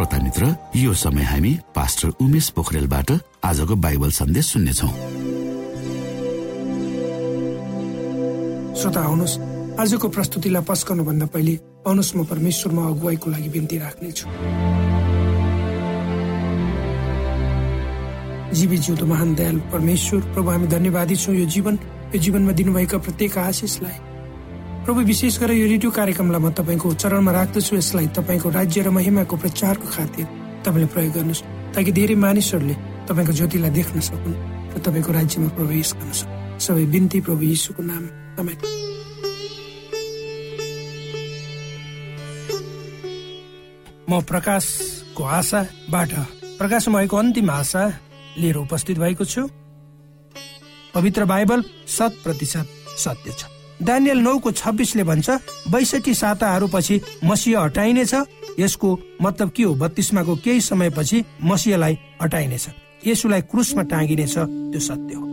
श्रोता मित्र यो समय हामी पास्टर उमेश पोखरेलबाट आजको बाइबल सन्देश सुन्नेछौ। श्रोता आउनुहोस्। आजको प्रस्तुतिलाई पस्कनु भन्दा पहिले आउनुहोस् म परमेश्वरमा अगुवाईको लागि बिन्ती राख्नेछु। जीवी जिउँदो महान दयाल परमेश्वर प्रभु हामी धन्यवादी छौँ। यो जीवन यो जीवनमा दिनुभएका प्रत्येक आशिषलाई प्रभु विशेष गरेर यो रेडियो कार्यक्रमलाई म तपाईँको चरणमा राख्दछु। यसलाई तपाईँको राज्य र महिमाको प्रचारको खातिर तपाईँले प्रयोग गर्नुहोस् ताकि धेरै मानिसहरूले तपाईँको ज्योतिलाई देख्न सकुन् र तपाईँको राज्यमा प्रवेश गर्न सक्नु। सबै बिन्ती प्रभु यीशुको नाम। म प्रकाशको आशाबाट प्रकाशमा भएको अन्तिम आशा लिएर उपस्थित भएको छु। पवित्र बाइबल शत प्रतिशत सत्य छ। दानियल नौको छब्बिसले भन्छ बैसठी साताहरूपछि मसिह हटाइनेछ। यसको मतलब के हो? बत्तीसमाको केही समयपछि मसिहलाई हटाइनेछ। यसुलाई क्रुसमा टाँगिनेछ। त्यो सत्य हो।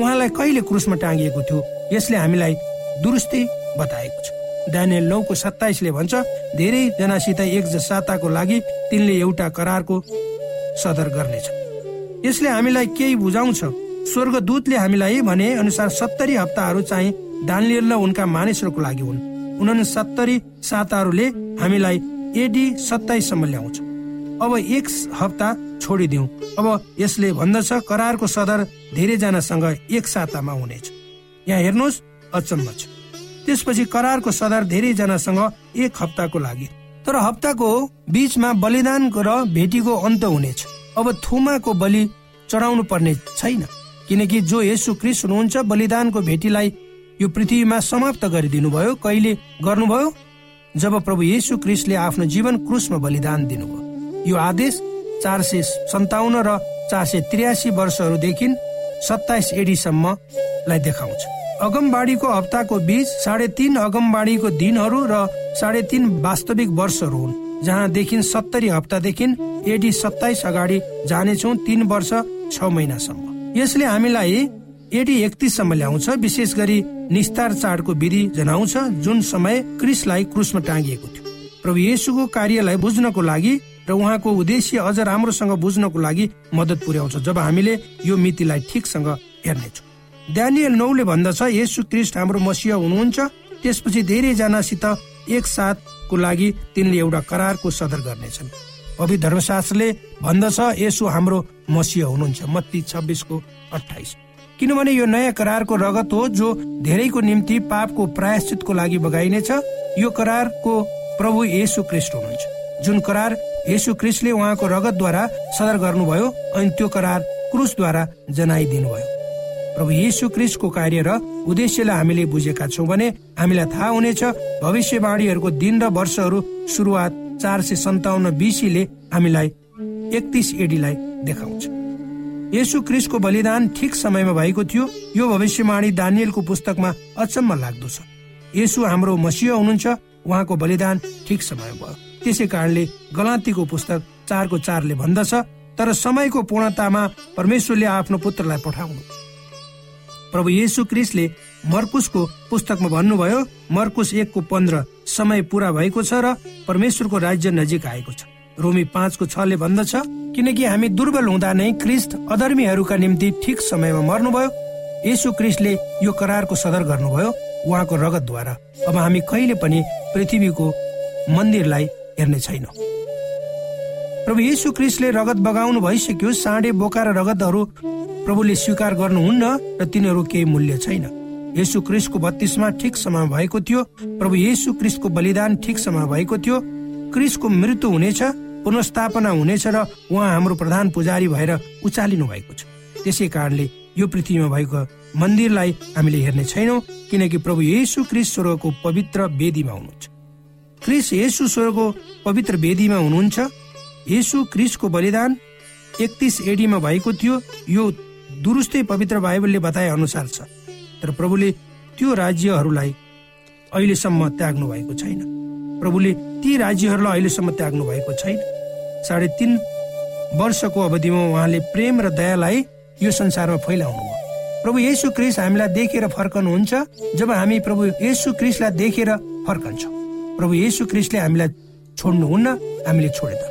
उहाँलाई कहिले क्रुसमा टाँगिएको थियो? यसले हामीलाई दुरुस्तै बताएको छ। दानियल नौको सत्ताइसले भन्छ धेरैजनासित एक साताको लागि तिनले एउटा करारको सदर गर्नेछ। यसले हामीलाई केही बुझाउँछ। स्वर्गदूतले हामीलाई भने अनुसार सत्तरी हप्ताहरू चाहिँ दानियल र उनका मानिसहरूको लागि हुन्। उनीहरू सत्तरी साताहरूले हामीलाई एडी सत्ताइससम्म ल्याउँछ। अब एक हप्ता छोडिदिउ। अब यसले भन्दछ करारको सदर धेरैजनासँग एक सातामा हुनेछ। यहाँ हेर्नुहोस् अचम्म छ त्यसपछि करारको सदर धेरैजनासँग एक हप्ताको लागि। तर हप्ताको बीचमा बलिदान र भेटीको अन्त हुनेछ। अब थुमाको बलि चढाउनु पर्ने छैन। किनकि जो यसु क्रिस हुनुहुन्छ बलिदानको भेटीलाई यो पृथ्वीमा समाप्त गरिदिनु भयो कहिले गर्नुभयो? जब प्रभु येशु क्रिस्टले आफ्नो जीवन क्रुसमा बलिदान दिनुभयो। यो आदेश चार सय सन्ताउन्न र चार सय त्रियासी वर्षहरूदेखि सत्ताइस एडीसम्मलाई देखाउँछ। अगमबाडीको हप्ताको बीच साढे तीन अगमबाडीको दिनहरू र साढे तीन वास्तविक वर्षहरू हुन् जहाँदेखि सत्तरी हप्तादेखि एडी सत्ताइस अगाडि जानेछौ तीन वर्ष छ महिनासम्म। यसले हामीलाई एडी एकतिससम्म ल्याउँछ विशेष गरी निस्तार चाडको विधि जनाउँछ जुन समय क्रिसलाई क्रुसमा टाँगिएको थियो। प्रभु येसुको कार्यलाई बुझ्नको लागि र उहाँको उद्देश्य अझ राम्रोसँग बुझ्नको लागि मद्दत पुर्याउँछ जब हामीले यो मितिलाई ठिकसँग हेर्नेछौँ। ड्यानियल नौले भन्दछ यसु क्रिस्ट हाम्रो मसिह हुनुहुन्छ त्यसपछि धेरैजनासित एक साथको लागि तिनले एउटा करारको सदर गर्नेछन्। पवित्र धर्मशास्त्रले भन्दछ यसो हाम्रो मसिह हुनुहुन्छ मत्ती छब्बिसको अठाइस किनभने यो नयाँ करारको रगत हो जो धेरैको निम्ति पापको प्रायश्चितको लागि बगाइनेछ। यो करारको प्रभु येसु क्रिस्ट हुनुहुन्छ। जुन करार येसु क्रिस्टले उहाँको रगतद्वारा सदर गर्नुभयो अनि त्यो करार क्रुसद्वारा जनाइदिनु भयो प्रभु येसु क्रिस्टको कार्य र उद्देश्यलाई हामीले बुझेका छौँ भने हामीलाई थाहा हुनेछ भविष्यवाणीहरूको दिन र वर्षहरू सुरुवात चार सय सन्ताउन्न बिसीले हामीलाई एकतिस एडीलाई देखाउँछ। यसु क्रिसको बलिदान ठिक समयमा भएको थियो। यो भविष्यवाणी दानियलको पुस्तकमा अचम्म लाग्दो छ। यसु हाम्रो मसिह हुनुहुन्छ उहाँको बलिदान ठिक समय भयो। त्यसै कारणले गलातीको पुस्तक चारको चारले भन्दछ तर समयको पूर्णतामा परमेश्वरले आफ्नो पुत्रलाई पठाउनु। प्रभु येसु क्रिसले मर्कुसको पुस्तकमा भन्नुभयो मर्कुस एकको पन्ध्र समय पुरा भएको छ र परमेश्वरको राज्य नजिक आएको छ। रोमी पाँचको छले भन्दछ किनकि हामी दुर्बल हुँदा नै क्रिस्ट अधर्मीहरूका निम्ति ठिक समयमा मर्नुभयो। यसु क्रिस्टले यो करारको सदर गर्नुभयो उहाँको रगतद्वारा। अब हामी कहिले पनि पृथ्वीको मन्दिरलाई हेर्ने छैनौँ। प्रभु यीशु क्रिस्टले रगत बगाउनु भइसक्यो साँडे बोका र रगतहरू प्रभुले स्वीकार गर्नुहुन्न र तिनीहरू केही मूल्य छैन। यसु क्रिस्टको बत्तीसमा ठिक समय भएको थियो प्रभु येसु क्रिस्टको बलिदान ठिक समय भएको थियो क्रिसको मृत्यु हुनेछ पुनस्थापना हुनेछ र उहाँ हाम्रो प्रधान पुजारी भएर उचालिनु भएको छ। त्यसै कारणले यो पृथ्वीमा भएको मन्दिरलाई हामीले हेर्ने छैनौँ किनकि प्रभु येसु क्रिस स्वर्गको पवित्र वेदीमा हुनुहुन्छ। क्रिस येसु स्वर्गको पवित्र वेदीमा हुनुहुन्छ। येसु क्रिसको बलिदान एकतिस एडीमा भएको थियो। यो दुरुस्तै पवित्र बाइबलले बताए अनुसार छ। तर प्रभुले त्यो राज्यहरूलाई अहिलेसम्म त्याग्नु भएको छैन। प्रभुले ती राज्यहरूलाई अहिलेसम्म त्याग्नु भएको छैन। साढे तिन वर्षको अवधिमा उहाँले प्रेम र दयालाई यो संसारमा फैलाउनु भयो प्रभु येसु क्रिस हामीलाई देखेर फर्कनुहुन्छ जब हामी प्रभु येसु क्रिसलाई देखेर फर्कन्छौँ। प्रभु येसु क्रिसले हामीलाई छोड्नुहुन्न हामीले छोडेका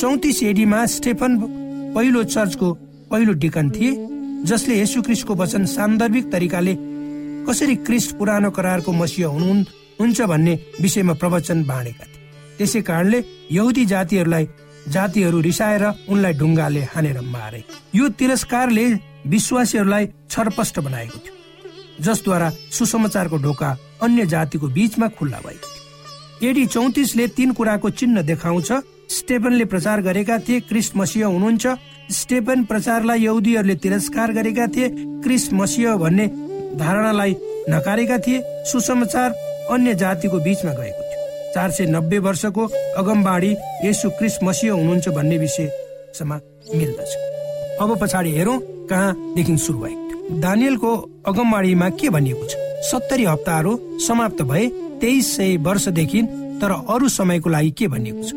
चौतिस एडीमा स्टेफन पहिलो चर्चको पहिलो डिकन थिए जसले येसु क्रिस्टको वचन सान्दर्भिक तरिकाले कसरी क्रिस्ट पुरानो करारको मसिह हुनुहुन्छ भन्ने विषयमा प्रवचन बाँडेका थिए। त्यसै कारणले यहुदी जातिहरूलाई जातिहरू रिसाएर उनलाई ढुङ्गाले हानेर मारे। यो तिरस्कारले विश्वासीहरूलाई छरपष्ट बनाएको थियो जसद्वारा सुसमाचारको ढोका अन्य जातिको बीचमा खुल्ला भएको थियो। एडी चौतिसले तीन कुराको चिन्ह देखाउँछ। स्टेफनले प्रचार गरेका थिए क्रिस्ट मसिह हुनुहुन्छ। स्टेफन प्रचारलाई यहुदीहरूले तिरस्कार गरेका थिए क्रिस्ट मसिह भन्ने धारणालाई नकारेका थिए। सुसमाचार अन्य जातिको बीचमा गएको थियो। चार सय नब्बे वर्षको अगमबाडी यसु क्रिस मसिह हुनुहुन्छ भन्ने विषयसम्म मिल्दछ। अब पछाडि हेरौँ कहाँदेखि सुरु थियो दानियलको अगमबाडीमा के भनिएको छ? सत्तरी हप्ताहरू समाप्त भए तेइस सय वर्षदेखि तर अरू समयको लागि के भनिएको छ?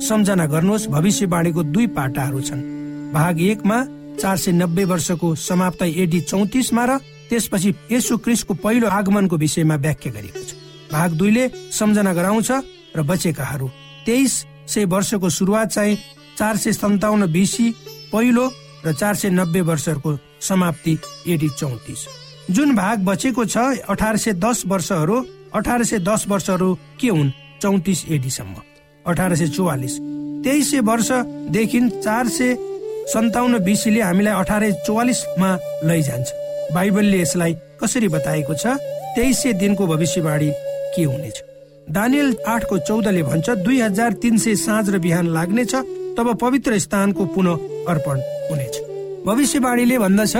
सम्झना गर्नुहोस् भविष्यवाणीको दुई पाटाहरू छन्। भाग एकमा चार सय नब्बे वर्षको समाप्त एडी चौतिसमा र त्यसपछि यसु क्रिसको पहिलो आगमनको विषयमा व्याख्या गरिएको छ। भाग दुईले सम्झना गराउँछ र बचेकाहरू। तेइस सय वर्षको सुरुवात चाहिँ चार सय सन्ताउन्न बिसी पहिलो र चार सय नब्बे वर्षहरूको समाप्ति एडी चौतिस। जुन भाग बचेको छ अठार सय दस वर्षहरू अठार सय दस वर्षहरू के हुन् चौतिस एडीसम्म? अठार सय चौवालिस। तेइस सय वर्षदेखि चार सय सन्ताउन्न बिसीले हामीलाई अठार सय चौवालिसमा लैजान्छ। बाइबलले यसलाई कसरी बताएको छ? तेइस सय दिनको भविष्यवाणी के हुनेछ? दानियल आठको चौधले भन्छ दुई हजार तिन सय साँझ र बिहान लाग्नेछ तब पवित्र स्थानको पुनः अर्पण हुनेछ। भविष्यवाणीले भन्दछ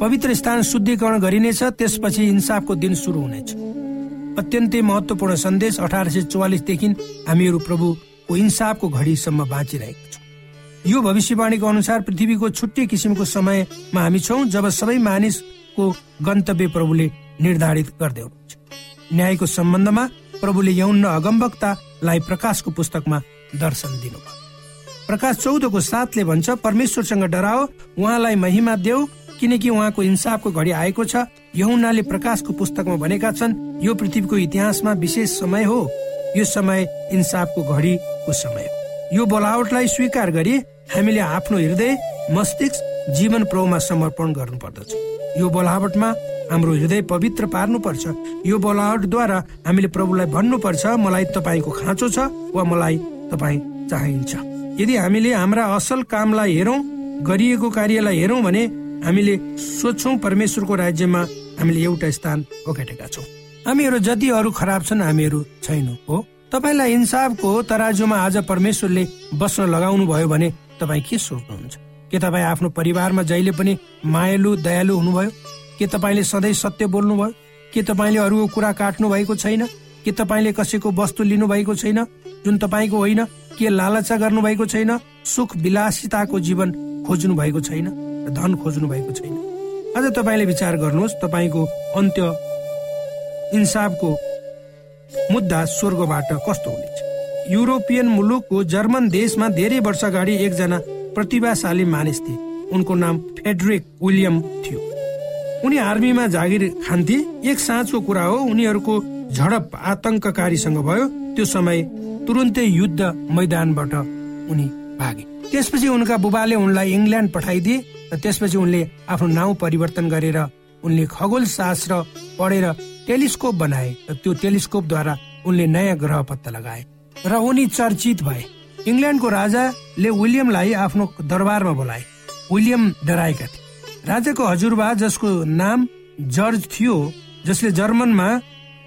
पवित्र स्थान शुद्धिकरण गरिनेछ त्यसपछि इन्साफको दिन सुरु हुनेछ। अत्यन्तै महत्वपूर्ण सन्देश अठार सय चौवालिसदेखि हामीहरू प्रभुको इन्साफको घडीसम्म बाँचिरहेको छौँ। यो भविष्यवाणीको अनुसार पृथ्वीको छुट्टै किसिमको समयमा हामी छौँ जब सबै मानिसको गन्तव्य प्रभुले निर्धारित गर्दै हुनुहुन्छ न्यायको सम्बन्धमा प्रभुले यौन अगमवक्तालाई प्रकाशको पुस्तकमा दर्शन दिनुभयो। प्रकाश चौधको साथले भन्छ परमेश्वरसँग डराओ उहाँलाई महिमा देऊ किनकि उहाँको इन्साफको घडी आएको छ। यहुनाले प्रकाशको पुस्तकमा भनेका छन् यो पृथ्वीको इतिहासमा विशेष समय हो। यो समय इन्साफको घडीको समय हो। यो बोलावटलाई स्वीकार गरी हामीले आफ्नो हृदय मस्तिष्क जीवन प्रभुमा समर्पण गर्नु पर्दछ यो बोलावटमा हाम्रो हृदय पवित्र पार्नु पर्छ यो बोलावटद्वारा हामीले प्रभुलाई भन्नुपर्छ मलाई तपाईँको खाँचो छ वा मलाई तपाईँ चाहिन्छ। यदि हामीले हाम्रा असल कामलाई हेरौँ गरिएको कार्यलाई हेरौँ भने हामीले सोध्छौँ परमेश्वरको राज्यमा हामीले एउटा स्थान ओगटेका छौँ। हामीहरू जति अरू खराब छन् हामीहरू छैनौँ हो। तपाईँलाई इन्साफको तराजुमा आज परमेश्वरले बस्न लगाउनु भयो भने तपाईँ के सोच्नुहुन्छ? के तपाईँ आफ्नो परिवारमा जहिले पनि मायालु दयालु हुनुभयो? के तपाईँले सधैँ सत्य बोल्नुभयो? के तपाईँले अरूको कुरा काट्नु भएको छैन? के तपाईँले कसैको वस्तु लिनु भएको छैन? जुन तपाईँको होइन के लालचा गर्नु भएको छैन? सुख विलासिताको जीवन खोज्नु भएको छैन धन खोज्नु भएको छैन। अझ तपाईँले विचार गर्नुहोस् तपाईँको अन्त्य इन्साफको मुद्दा स्वर्गबाट कस्तो हुनेछ? युरोपियन मुलुकको जर्मन देशमा धेरै वर्ष अगाडि एकजना प्रतिभाशाली मानिस थिए। उनको नाम फेडरिक विलियम थियो। उनी आर्मीमा जागिर खान्थे। एक साँचको कुरा हो उनीहरूको झडप आतंककारीसँग भयो। त्यो समय तुरन्तै युद्ध मैदानबाट उनी भागे। त्यसपछि उनका बुबाले उनलाई इङ्ल्यान्ड पठाइदिए र त्यसपछि उनले आफ्नो नाउँ परिवर्तन गरेर उनले खगोल शास्त्र पढेर टेलिस्कोप बनाए र त्यो टेलिस्कोपद्वारा उनले नयाँ ग्रह पत्ता लगाए र उनी चर्चित भए। इङ्ल्यान्डको राजाले विलियमलाई आफ्नो दरबारमा बोलाए। विलियम डराएका थिए। राजाको हजुरबा जसको नाम जर्ज थियो जसले जर्मनमा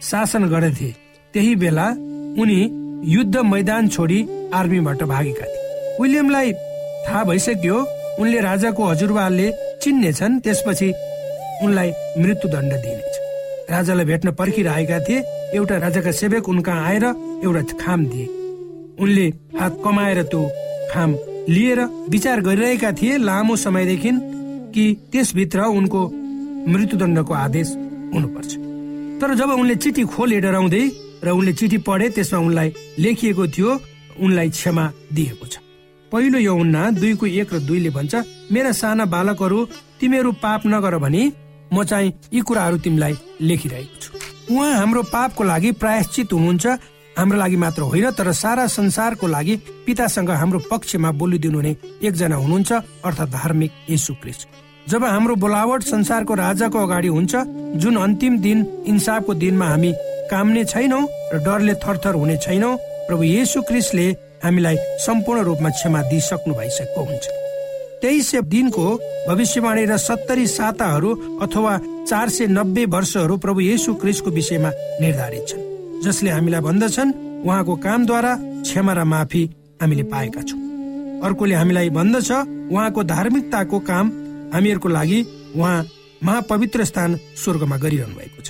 शासन गरेथे त्यही बेला उनी युद्ध मैदान छोडी आर्मीबाट भागेका थिए। विलियमलाई थाहा भइसक्यो उनले राजाको हजुरबाले चिन्नेछन् त्यसपछि उनलाई मृत्युदण्ड दिइनेछ राजालाई भेट्न पर्खिरहेका थिए एउटा राजाका सेवक उनका आएर एउटा खाम दिए। उनले हात कमाएर त्यो खाम लिएर विचार गरिरहेका थिए लामो समयदेखि कि त्यसभित्र उनको मृत्युदण्डको आदेश हुनुपर्छ। तर जब उनले चिठी खोले डराउँदै र उनले चिठी पढे त्यसमा उनलाई लेखिएको थियो उनलाई क्षमा दिएको छ। पहिलो यौना दुईको एक र दुईले भन्छ मेरा साना बालकहरू तिमीहरू पाप नगर भने म चाहिँ यी कुराहरू तिमीलाई लेखिरहेको छु। उहाँ हाम्रो पापको लागि प्रायश्चित हुनुहुन्छ हाम्रो लागि मात्र होइन तर सारा संसारको लागि पितासँग हाम्रो पक्षमा बोलिदिनु हुने एकजना हुनुहुन्छ अर्थात् धार्मिक यशु क्रिस्ट। जब हाम्रो बोलावट संसारको राजाको अगाडि हुन्छ जुन अन्तिम दिन इन्साफको दिनमा हामी काम्ने छैनौँ र डरले थरथर हुने छैनौँ प्रभु येसु क्रिस्टले हामीलाई सम्पूर्ण रूपमा क्षमा दिइसक्नु भइसकेको हुन्छ। तेइस दिनको भविष्यवाणी र सत्तरी साताहरू अथवा चार सय नब्बे वर्षहरू प्रभु येसु क्रिस्टको विषयमा निर्धारित छन्। जसले हामीलाई भन्दछन् उहाँको कामद्वारा क्षमा र माफी हामीले पाएका छौँ। अर्कोले हामीलाई भन्दछ उहाँको धार्मिकताको काम हामीहरूको लागि उहाँ महापवित्र स्थान स्वर्गमा गरिरहनु भएको छ।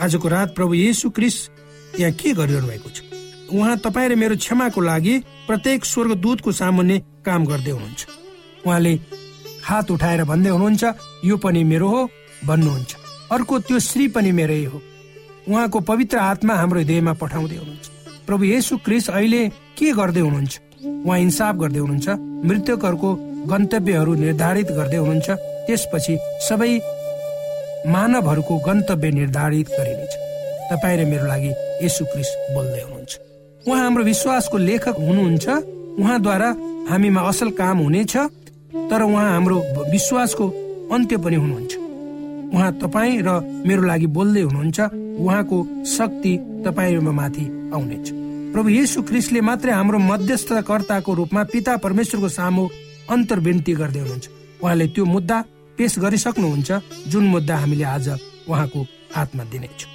आजको रात प्रभु येसु क्रिस यहाँ के गरिरहनु भएको छ? उहाँ तपाईँ र मेरो क्षमाको लागि प्रत्येक स्वर्गदूतको सामुन्ने काम गर्दै हुनुहुन्छ। उहाँले हात उठाएर भन्दै हुनुहुन्छ यो पनि मेरो हो भन्नुहुन्छ। अर्को त्यो श्री पनि मेरै हो। उहाँको पवित्र आत्मा हाम्रो हृदयमा पठाउँदै हुनुहुन्छ। प्रभु येसु क्रिस अहिले के गर्दै हुनुहुन्छ? उहाँ इन्साफ गर्दै हुनुहुन्छ मृतकहरूको गन्तव्यहरू निर्धारित गर्दै हुनुहुन्छ त्यसपछि सबै मानवहरूको गन्तव्य निर्धारित गरिनेछ। तपाईँ र मेरो लागि यसु क्रिस बोल्दै हुनुहुन्छ। उहाँ हाम्रो विश्वासको लेखक हुनुहुन्छ उहाँद्वारा हामीमा असल काम हुनेछ तर उहाँ हाम्रो विश्वासको अन्त्य पनि हुनुहुन्छ। उहाँ तपाईँ र मेरो लागि बोल्दै हुनुहुन्छ। उहाँको शक्ति तपाईँमा माथि आउनेछ। प्रभु येसु ख्रिस्टले मात्रै हाम्रो मध्यस्थकर्ताको रूपमा पिता परमेश्वरको सामु अन्तर्विन्ती गर्दै हुनुहुन्छ। उहाँले त्यो मुद्दा पेश गरिसक्नुहुन्छ जुन मुद्दा हामीले आज उहाँको हातमा दिनेछौँ।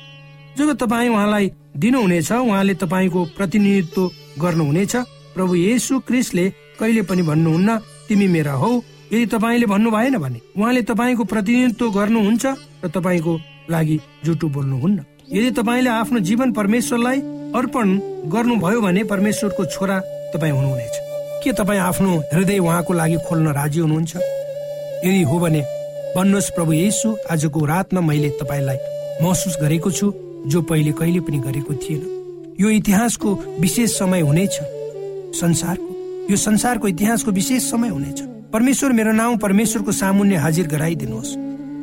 जब तपाईँ उहाँलाई दिनुहुनेछ उहाँले तपाईँको प्रतिनिधित्व गर्नुहुनेछ प्रभु येसु क्रिस्टले कहिले पनि भन्नुहुन्न तिमी मेरा हौ यदि तपाईँले भन्नु भएन भने उहाँले तपाईँको प्रतिनिधित्व गर्नुहुन्छ र तपाईँको लागि जुटु बोल्नुहुन्न। यदि तपाईँले आफ्नो जीवन परमेश्वरलाई अर्पण गर्नुभयो भने परमेश्वरको छोरा तपाईँ हुनुहुनेछ। के तपाईँ आफ्नो हृदय उहाँको लागि खोल्न राजी हुनुहुन्छ? यदि हो भने भन्नुहोस् प्रभु येसु आजको रातमा मैले तपाईँलाई महसुस गरेको छु जो पहिले कहिले पनि गरेको थिएन। यो इतिहासको विशेष समय हुनेछ। संसारको यो संसारको इतिहासको विशेष समय हुनेछ। परमेश्वर मेरो नाउँ परमेश्वरको सामुन्य हाजिर गराइदिनुहोस्।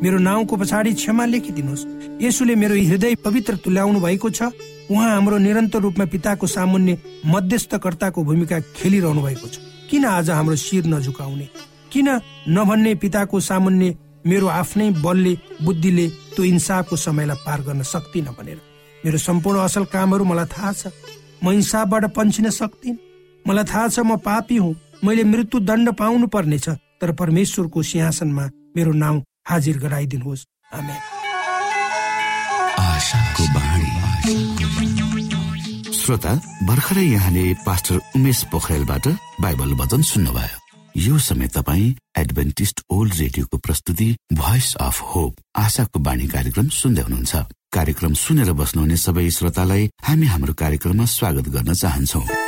मेरो नाउँको पछाडि क्षमा लेखिदिनुहोस्। यसुले मेरो हृदय पवित्र तुल्याउनु भएको छ। उहाँ हाम्रो निरन्तर रूपमा पिताको सामुन्य मध्यस्थकर्ताको भूमिका खेलिरहनु भएको छ। किन आज हाम्रो शिर नझुकाउने? किन नभन्ने पिताको सामुन्य मेरो आफ्नै बलले बुद्धिले त्यो इन्साफको समयलाई पार गर्न सक्दिन भनेर? मेरो सम्पूर्ण असल कामहरू मलाई थाहा छ। म इन्साफबाट पन्छिन सक्दिन मलाई थाहा छ म पापी हुँ। मैले मृत्यु दण्ड पाउनु पर्नेछ तर परमेश्वरको सिंहासनमा मेरो नाउँ हाजिर गराइदिनुहोस्। श्रोता भर्खरै यहाँले पास्टर उमेश पोखरेलबाट बाइबल वचन सुन्नुभयो। यो समय तपाईँ एडभेन्टिस्ट ओल्ड रेडियोको प्रस्तुति भोइस अफ होप आशाको बाणी कार्यक्रम सुन्दै हुनुहुन्छ। कार्यक्रम सुनेर बस्नुहुने सबै श्रोतालाई हामी हाम्रो कार्यक्रममा स्वागत गर्न चाहन्छौ।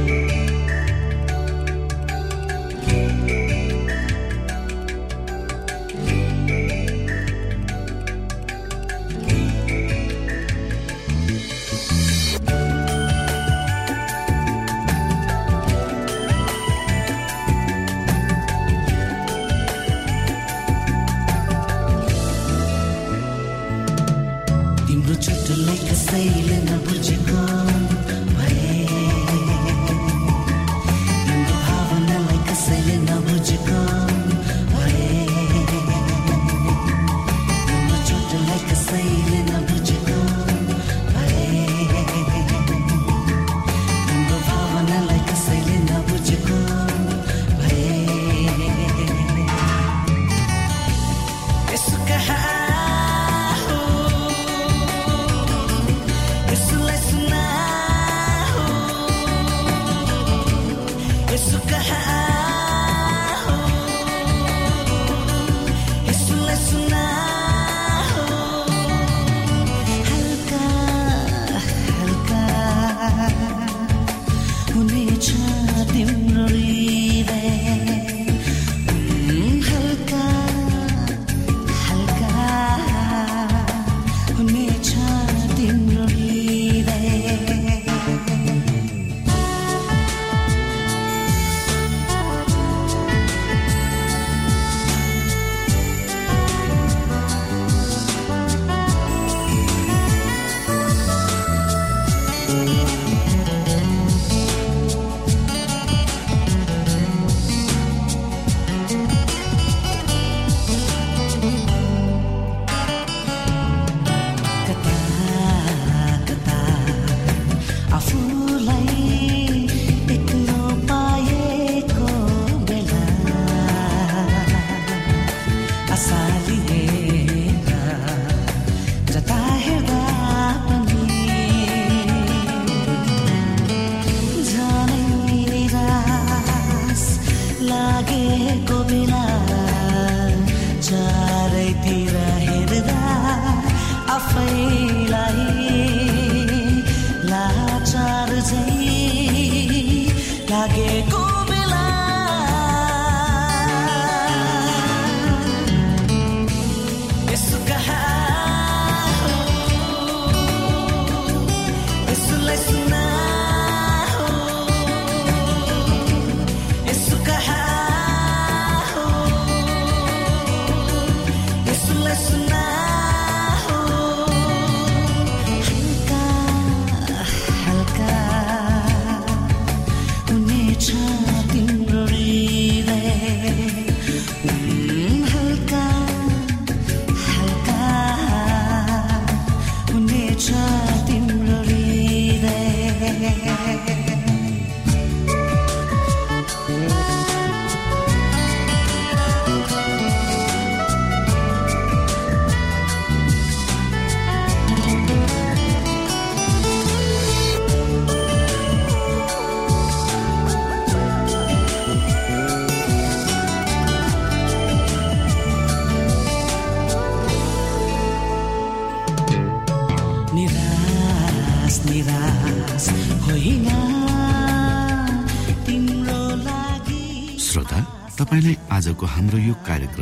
i que cumplir.